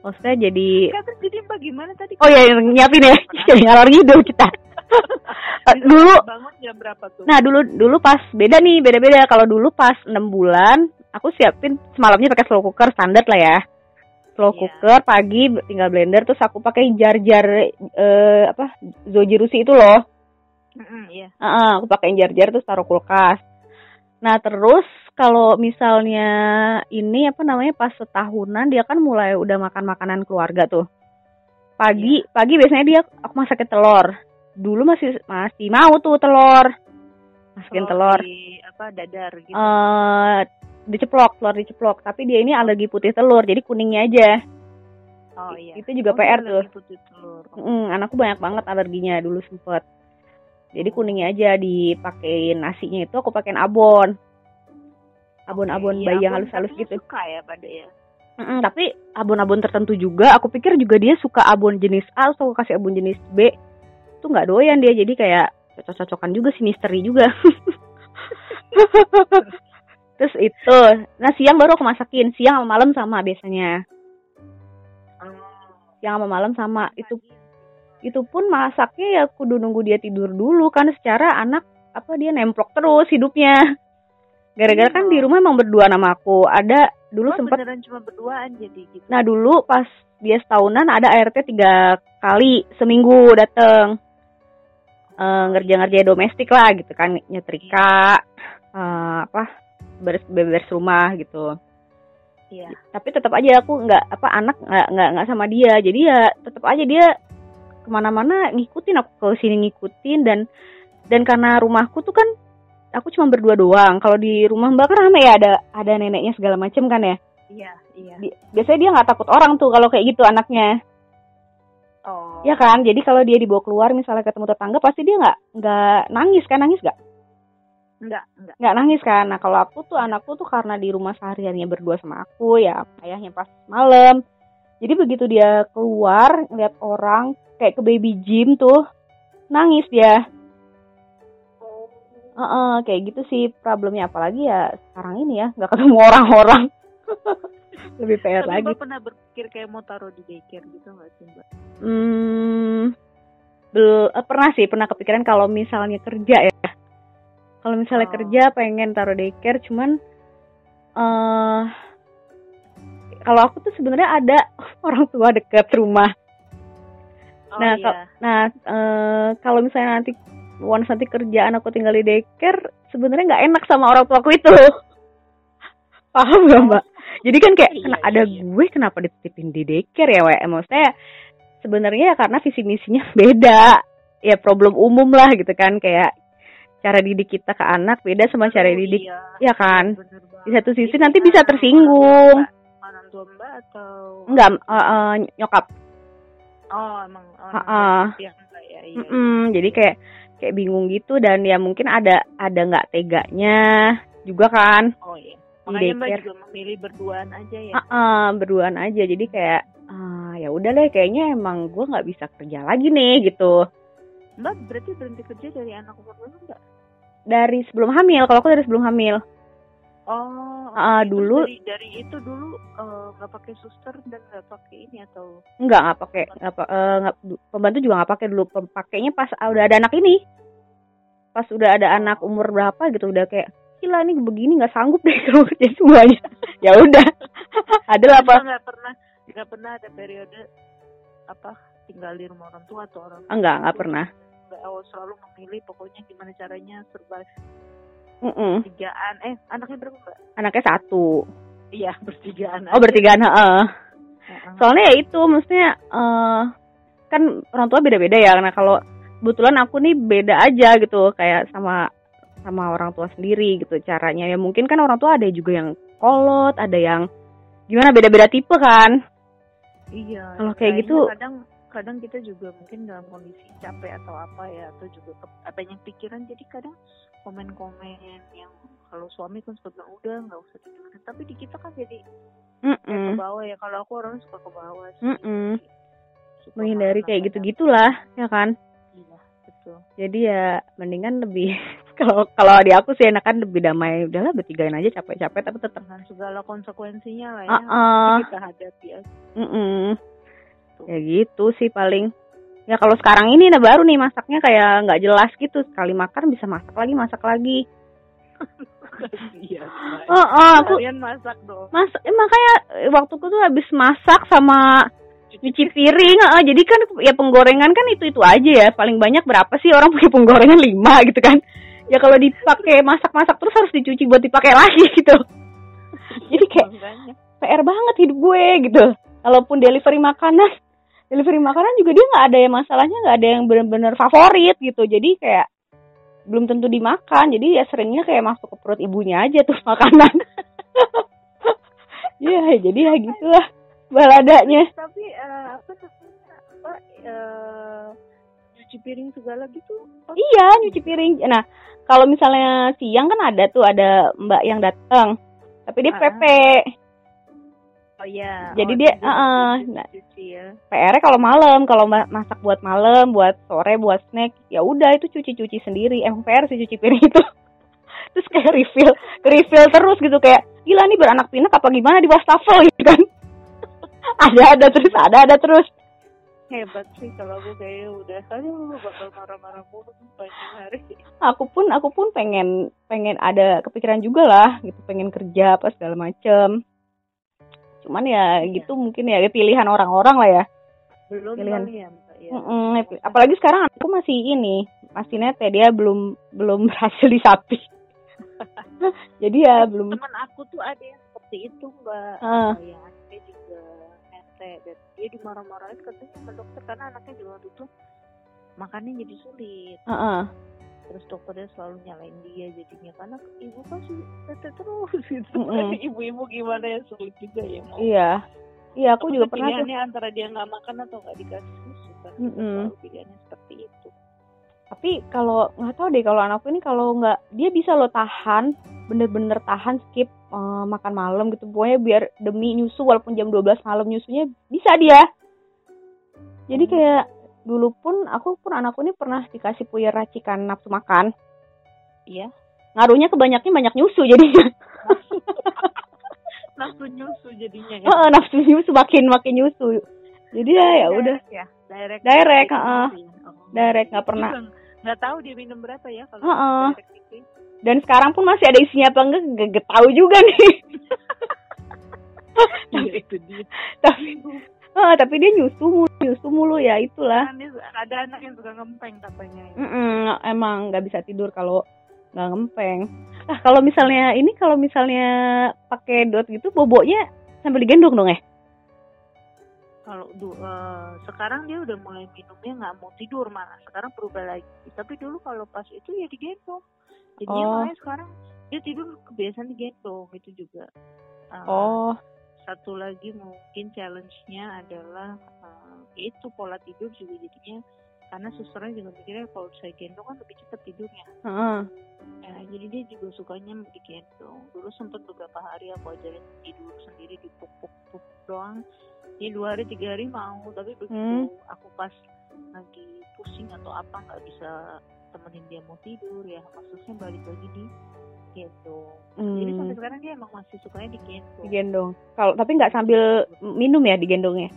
Maksudnya jadi jadi bagaimana tadi? Oh ya yang nyiapin ya jadi ngalor ngidul kita. Bisa dulu bangun jam berapa tuh? Nah dulu dulu pas beda nih beda beda kalau dulu pas 6 bulan aku siapin semalamnya pakai slow cooker standar lah ya slow Iya. cooker pagi tinggal blender terus aku pakai jar jar eh, apa zojirusi itu loh. Mm-mm, iya. Heeh, aku pakai jar jar terus taruh kulkas. Nah terus kalau misalnya ini apa namanya pas setahunan dia kan mulai udah makan makanan keluarga tuh. Pagi pagi biasanya dia aku masakin telur. Dulu masih masih mau tuh telur. Masukin telur. di apa dadar gitu. Eh diceplok, telur diceplok. Tapi dia ini alergi putih telur, jadi kuningnya aja. oh iya Itu juga Oh, PR tuh. putih telur Mm, anakku banyak banget alerginya dulu sempet. Jadi kuningnya aja dipakein nasinya itu aku pakein abon. Abon-abon Oke, bayi iya, yang halus-halus gitu. suka ya pada ya Mm-mm, tapi abon-abon tertentu juga, aku pikir juga dia suka abon jenis A atau aku kasih abon jenis B. Itu nggak doyan dia, jadi kayak cocok-cocokan juga sih misteri juga. Terus itu, nah siang baru aku masakin, siang sama malam sama biasanya. Siang sama malam sama. Itu itu pun masaknya ya kudu nunggu dia tidur dulu kan secara anak apa dia nemplok terus hidupnya. Gara-gara kan di Iya. rumah emang berdua nama aku. Ada dulu Oh, beneran cuma berduaan jadi gitu Nah dulu pas dia setahunan ada ART tiga kali seminggu dateng. eh, ngerja-ngerja domestik lah gitu kan nyetrika eh, apa beres beres rumah gitu. Iya. tapi tetap aja aku nggak apa anak nggak nggak nggak sama dia. Jadi ya tetap aja dia ke mana-mana ngikutin aku ke sini ngikutin. Dan dan karena rumahku tuh kan aku cuma berdua doang. Kalau di rumah mbak kan rame ya ada ada neneknya segala macem kan ya? Iya, iya. Biasanya dia nggak takut orang tuh kalau kayak gitu anaknya. Oh. ya kan? Jadi kalau dia dibawa keluar misalnya ketemu tetangga pasti dia nggak nggak nangis kan? Nangis nggak Enggak, enggak. nggak nangis kan? Nah kalau aku tuh anakku tuh karena di rumah sehariannya berdua sama aku ya ayahnya pas malam. Jadi begitu dia keluar ngeliat orang kayak ke baby gym tuh nangis dia. Oh. Heeh, kayak gitu sih problemnya. Apalagi ya sekarang ini ya nggak ketemu orang-orang. Lebih PR Tapi lagi. Mbak pernah berpikir kayak mau taruh di daycare gitu nggak sih Mbak? hmm bel- eh, pernah sih pernah kepikiran kalau misalnya kerja ya kalau misalnya Oh. kerja pengen taruh daycare cuman eh kalau aku tuh sebenarnya ada orang tua dekat rumah Oh Nah, iya. Nah, eh, kalau misalnya nanti once nanti kerjaan aku tinggal di daycare, sebenarnya nggak enak sama orang tuaku itu. Paham nggak mbak? Jadi kan kayak Iya, kena- iya, ada iya. gue kenapa dititipin di daycare ya, Wek? Maksudnya sebenarnya ya karena visi misinya beda. Ya problem umum lah gitu kan kayak cara didik kita ke anak beda sama cara didik. iya. ya kan? Di satu sisi nanti bisa tersinggung. Orang tua Mbak- Orang tua Mbak atau Enggak, eh, eh, nyokap. Oh, emang orang yang enggak ya. Iya. Mm-mm, jadi kayak kayak bingung gitu dan ya mungkin ada ada nggak teganya juga kan Oh iya. Makanya Mbak juga memilih berduaan aja ya. Ah, berduaan aja jadi kayak ah, ya udah deh kayaknya emang gue nggak bisa kerja lagi nih gitu Mbak berarti berhenti kerja dari anak umur berapa Mbak? dari sebelum hamil kalau aku dari sebelum hamil. Oh. Terus dulu- dari, dari itu dulu eh, nggak pakai suster dan nggak pakai ini atau? Nggak nggak pakai nggak eh, du- pembantu juga nggak pakai dulu. Pakainya pas udah ada anak ini. Pas udah ada anak umur berapa gitu udah kayak gila ini begini nggak sanggup deh kalau kerja semuanya. Ya udah. Adalah apa? Nggak pernah nggak pernah ada periode apa tinggal di rumah orang tua atau orang enggak nggak itu pernah nggak oh, selalu memilih pokoknya gimana caranya survive. Mm-mm. tigaan eh anaknya berapa mbak? Anaknya satu. Iya bertigaan oh bertigaan heeh. Heeh. soalnya ya itu maksudnya eh kan orang tua beda-beda ya. Karena kalau kebetulan aku nih beda aja gitu kayak sama sama orang tua sendiri gitu caranya. Ya mungkin kan orang tua ada juga yang kolot ada yang gimana beda-beda tipe kan? Iya Kalau kayak gitu- kadang kadang kita juga mungkin dalam kondisi capek atau apa ya atau juga ke- apa yang pikiran jadi kadang komen-komen yang kalau suami kan suka bilang udah nggak usah didengerin tapi di kita kan jadi kayak ke Mm-mm. bawah ya kalau aku orangnya suka ke bawah sih Mm-mm. Suka menghindari kayak kadang. gitu-gitulah ya kan iya betul jadi ya mendingan lebih kalau kalau di aku sih enakan lebih damai udahlah bertigain aja capek-capek tapi tetap dengan segala konsekuensinya lah ya Ah-ah. yang kita hadapi aja Mm-mm. ya gitu sih paling. Ya kalau sekarang ini nah baru nih masaknya kayak nggak jelas gitu. Sekali makan bisa masak lagi masak lagi. Mbak. oh, oh aku kalian masak dong. Mas eh, makanya eh, waktuku tuh habis masak sama cuci piring. eh, jadi kan ya penggorengan kan itu itu aja ya. Paling banyak berapa sih orang pakai penggorengan? Lima gitu kan. Ya kalau dipakai masak-masak terus harus dicuci buat dipakai lagi gitu. Jadi kayak. PR banget hidup gue gitu. Kalaupun delivery makanan, delivery makanan juga dia nggak ada yang masalahnya nggak ada yang benar-benar favorit gitu. Jadi kayak belum tentu dimakan. Jadi ya seringnya kayak masuk ke perut ibunya aja tuh makanan. Iya, jadi ya gitulah baladanya. tapi eh, apa apa eh, cuci piring segala gitu oh, Iya, nyuci piring. Nah, kalau misalnya siang kan ada tuh ada mbak yang datang, tapi dia Ah. PP. Oh ya Jadi oh, dia, cuci- nah. cuci ya PR-nya kalau malam, kalau ma- masak buat malam, buat sore, buat snack, ya udah itu cuci-cuci sendiri. Emang PR sih cuci piring itu. Terus kayak refill, refill terus gitu kayak gila nih beranak pinak apa gimana di wastafel gitu kan. ada ada terus, ada ada terus. hebat sih kalau aku kayaknya udah aduh bakal marah-marah mulu hari Aku pun aku pun pengen pengen ada kepikiran juga lah gitu, pengen kerja apa segala macem. Cuman ya Iya. gitu mungkin ya pilihan orang-orang lah ya. belum Pilihan. ya ya Mm-mm, apalagi sekarang aku masih ini masih nete dia belum belum berhasil disapi jadi ya belum teman aku tuh ada yang seperti itu mbak Ah. yang anaknya juga nete dan dia dimarah-marahin katanya sama dokter karena anaknya juga waktu itu makannya jadi sulit Heeh. Terus dokternya selalu nyalain dia jadinya. Karena ibu kasih nete terus gitu. Mm-mm. ibu-ibu gimana ya sulit juga ya mau iya. Iya aku juga pernah tuh. pilihannya antara dia nggak makan atau nggak dikasih susu kan. Selalu pilihannya seperti itu. Tapi kalau nggak tahu deh kalau anakku ini kalau nggak dia bisa lo tahan bener-bener tahan skip eh, makan malam gitu. Pokoknya biar demi nyusu walaupun jam 12 malam nyusunya bisa dia. Jadi Hmm. kayak dulu pun aku pun anakku ini pernah dikasih puyer racikan nafsu makan. Iya. Ngaruhnya kebanyakan banyak nyusu jadinya. Nafsu nyusu jadinya ya? Heeh, nafsu nyusu makin makin nyusu. Jadi ya ya udah. Direct ya? Direct. Direct, heeh. Oh. Direct, nggak pernah. Nggak tahu dia minum berapa ya kalau direct itu dan sekarang pun masih ada isinya apa enggak gak, gak tahu juga nih. Iya, itu dia. Tapi eh, tapi dia nyusu nyusu mulu ya itulah. Dia ada anak yang suka ngempeng katanya. Ya. Mm-mm, emang nggak bisa tidur kalau nggak ngempeng. Nah kalau misalnya ini kalau misalnya pakai dot gitu boboknya sambil digendong dong ya kalau eh, sekarang dia udah mulai minumnya nggak mau tidur malah sekarang berubah lagi. Tapi dulu kalau pas itu ya digendong. Jadinya Oh. makanya sekarang dia tidur kebiasaan digendong itu juga. Eh, oh. satu lagi mungkin challenge-nya adalah eh, itu pola tidur juga jadinya karena susternya juga mikirnya kalau saya gendong kan lebih cepat tidurnya heeh. Ya, jadi dia juga sukanya digendong. Dulu sempat beberapa hari aku ajarin tidur sendiri di puk-puk doang. Ini dua hari tiga hari mau, tapi begitu Hmm. aku pas lagi pusing atau apa nggak bisa temenin dia mau tidur ya, maksudnya balik lagi di gendong. Jadi Hmm, sampai sekarang dia emang masih sukanya digendong. digendong kalau tapi nggak sambil minum ya digendongnya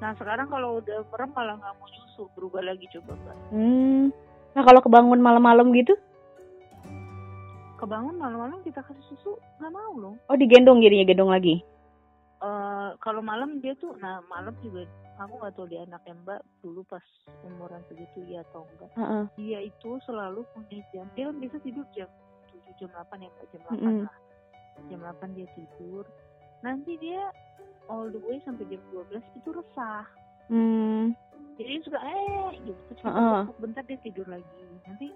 Nah sekarang kalau udah merem malah nggak mau nyusu, berubah lagi coba mbak. hmm. nah kalau kebangun malam-malam gitu Kebangun malam-malam kita kasih susu nggak mau loh. oh digendong jadinya gendong lagi eh kalau malam dia tuh nah malam juga aku nggak tahu dia anaknya mbak dulu pas umuran segitu ya atau enggak Heeh. dia itu selalu punya jam dia kan bisa tidur jam tujuh jam delapan ya mbak jam delapan Mm-mm. lah jam delapan dia tidur nanti dia all the way sampai jam 12 itu resah hmm. jadi dia suka eh gitu terus kita Heeh. pupuk, bentar dia tidur lagi nanti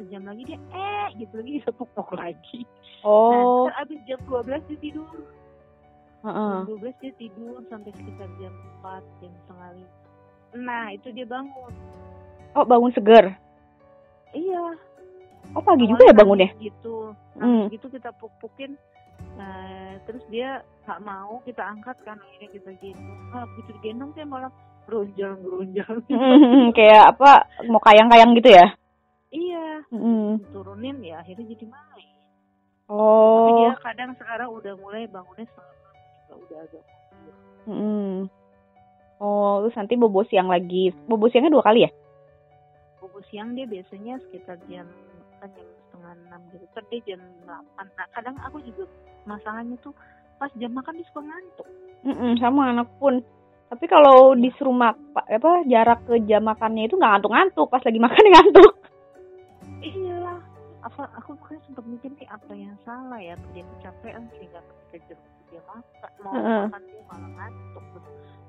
sejam lagi dia eh gitu lagi kita pupuk lagi oh nah abis jam 12 dia tidur heeh. Jam 12 dia tidur sampai sekitar jam 4, jam setengah lima. Nah, itu dia bangun. oh bangun seger Iya. oh pagi juga awalnya ya bangunnya Gitu. Hmm. Nangis gitu kita puk-pukin. Nah, terus dia nggak mau kita angkat kan akhirnya kita gendong. Nah, begitu digendong dia malah geronjal-geronjal. Hmm, kayak apa mau kayang-kayang gitu ya iya. Hmm. Turunin ya akhirnya jadi main. Tapi oh dia kadang sekarang udah mulai bangunnya setengah enam juga udah agak Hmm. Oh, terus nanti bobo siang lagi. Bobo siangnya dua kali ya? bobo siang dia biasanya sekitar jam kan jam setengah enam gitu dia jam delapan nah kadang aku juga masalahnya tuh pas jam makan dia suka ngantuk Mm-mm, sama anak pun. Tapi kalau disuruh mak apa jarak ke jam makannya itu nggak ngantuk-ngantuk. Pas lagi makan ngantuk. iya apa aku makanya sempat mikir nih apa yang salah ya dia kecapean sehingga ketika jam dia makan mau Heeh. makan dia malah ngantuk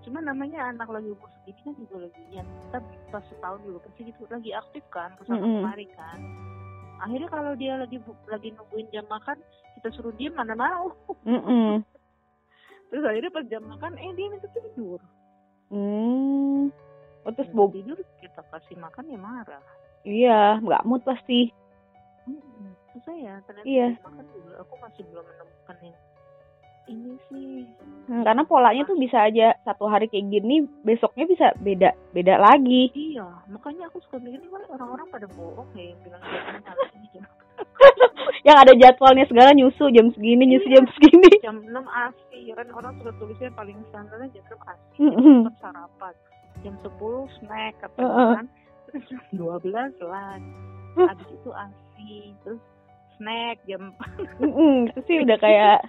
cuma namanya anak lagi umur segini kan juga lagi ya kita pas setahun dulu pasti gitu lagi aktif kan ke sana Mm-mm. kemari kan akhirnya kalau dia lagi lagi nungguin jam makan kita suruh dia mana mau Mm-mm. terus akhirnya pas jam makan eh dia minta tidur Hmm. Oh, terus bobo tidur kita kasih makan ya marah iya nggak mood pasti. Mm-mm. terus saya ternyata Iya. makan juga aku masih belum menemukan yang ini sih Hmm, karena polanya tuh bisa aja satu hari kayak gini, besoknya bisa beda beda lagi. iya makanya aku suka mikir "Wah, orang-orang pada bohong ya yang bilang Yang ada jadwalnya segala nyusu jam segini, nyusu Iya. jam segini. jam 6 asi ya kan orang suka tulisnya paling standarnya jam 6 asi Mm-mm. jam 8 sarapan jam 10 snack atau Heeh. kan terus jam 12 lunch Hmm. habis itu asi terus snack jam 4 Mm-mm, itu sih udah kayak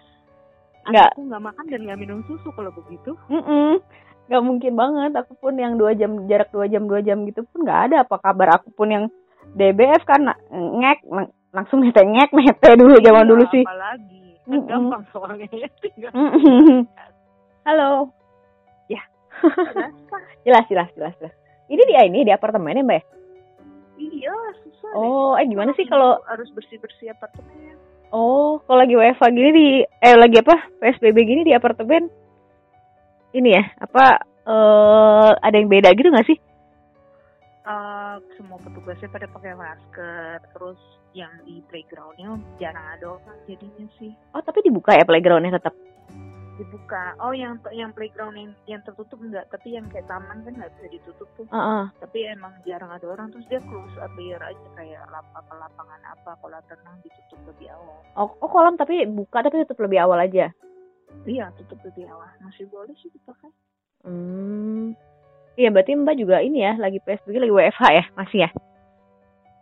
nggak aku nggak makan dan nggak minum susu kalau begitu Mm-mm. nggak mungkin banget aku pun yang dua jam jarak dua jam dua jam gitu pun nggak ada apa kabar aku pun yang DBF kan ngek lang- langsung nete ngek nete dulu zaman Iya, dulu sih. apalagi kan Mm-mm. gampang soalnya ya tinggal. Halo. Ya. jelas jelas jelas jelas. Ini di ini di apartemen ya mbak? ya? iya susah deh. Oh, eh gimana sih kalau harus bersih bersih apartemen oh kalau lagi WFA gini di eh lagi apa PSBB gini di apartemen ini ya apa eh ada yang beda gitu nggak sih? Eh, semua petugasnya pada pakai masker terus yang di playgroundnya jarang ada orang jadinya sih Oh tapi dibuka ya playgroundnya tetap. Dibuka oh yang yang playground yang, yang tertutup enggak tapi yang kayak taman kan nggak bisa ditutup tuh Heeh. tapi emang jarang ada orang terus dia close earlier aja kayak lap, apa lapangan apa kolam renang ditutup lebih awal Oh, oh kolam tapi buka tapi tetap lebih awal aja. iya tutup lebih awal masih boleh sih dipakai Hmm. Iya berarti Mbak juga ini ya lagi PSBB lagi WFH ya masih ya?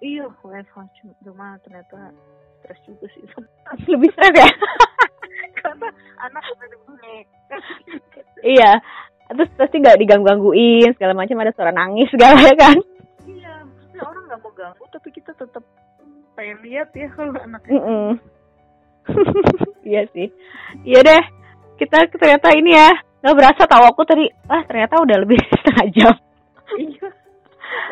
iya WFH cuma cuma ternyata stres juga sih Lebih stres ya? anak iya. Terus pasti nggak diganggu-gangguin segala macam ada suara nangis segala ya kan? iya maksudnya orang nggak mau ganggu tapi kita tetap pengen lihat ya kalau anaknya Mm-mm. iya sih. Iya deh. Kita ternyata ini ya nggak berasa tahu aku tadi ah ternyata udah lebih setengah jam. iya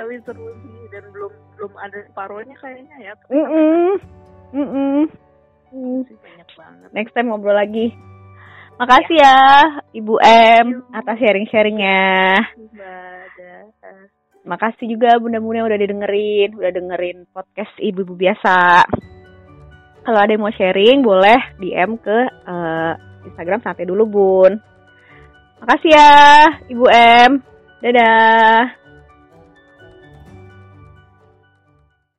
tapi seru sih dan belum belum ada separuhnya kayaknya ya Mm-mm. Mm-mm. Mm. Masih banyak banget Next time ngobrol lagi. Makasih ya Ibu M atas sharing-sharingnya. Makasih juga bunda-bunda yang udah didengerin, udah dengerin podcast ibu-ibu biasa. Kalau ada yang mau sharing, boleh DM ke eh, Instagram santai dulu bun. Makasih ya Ibu M. Dadah.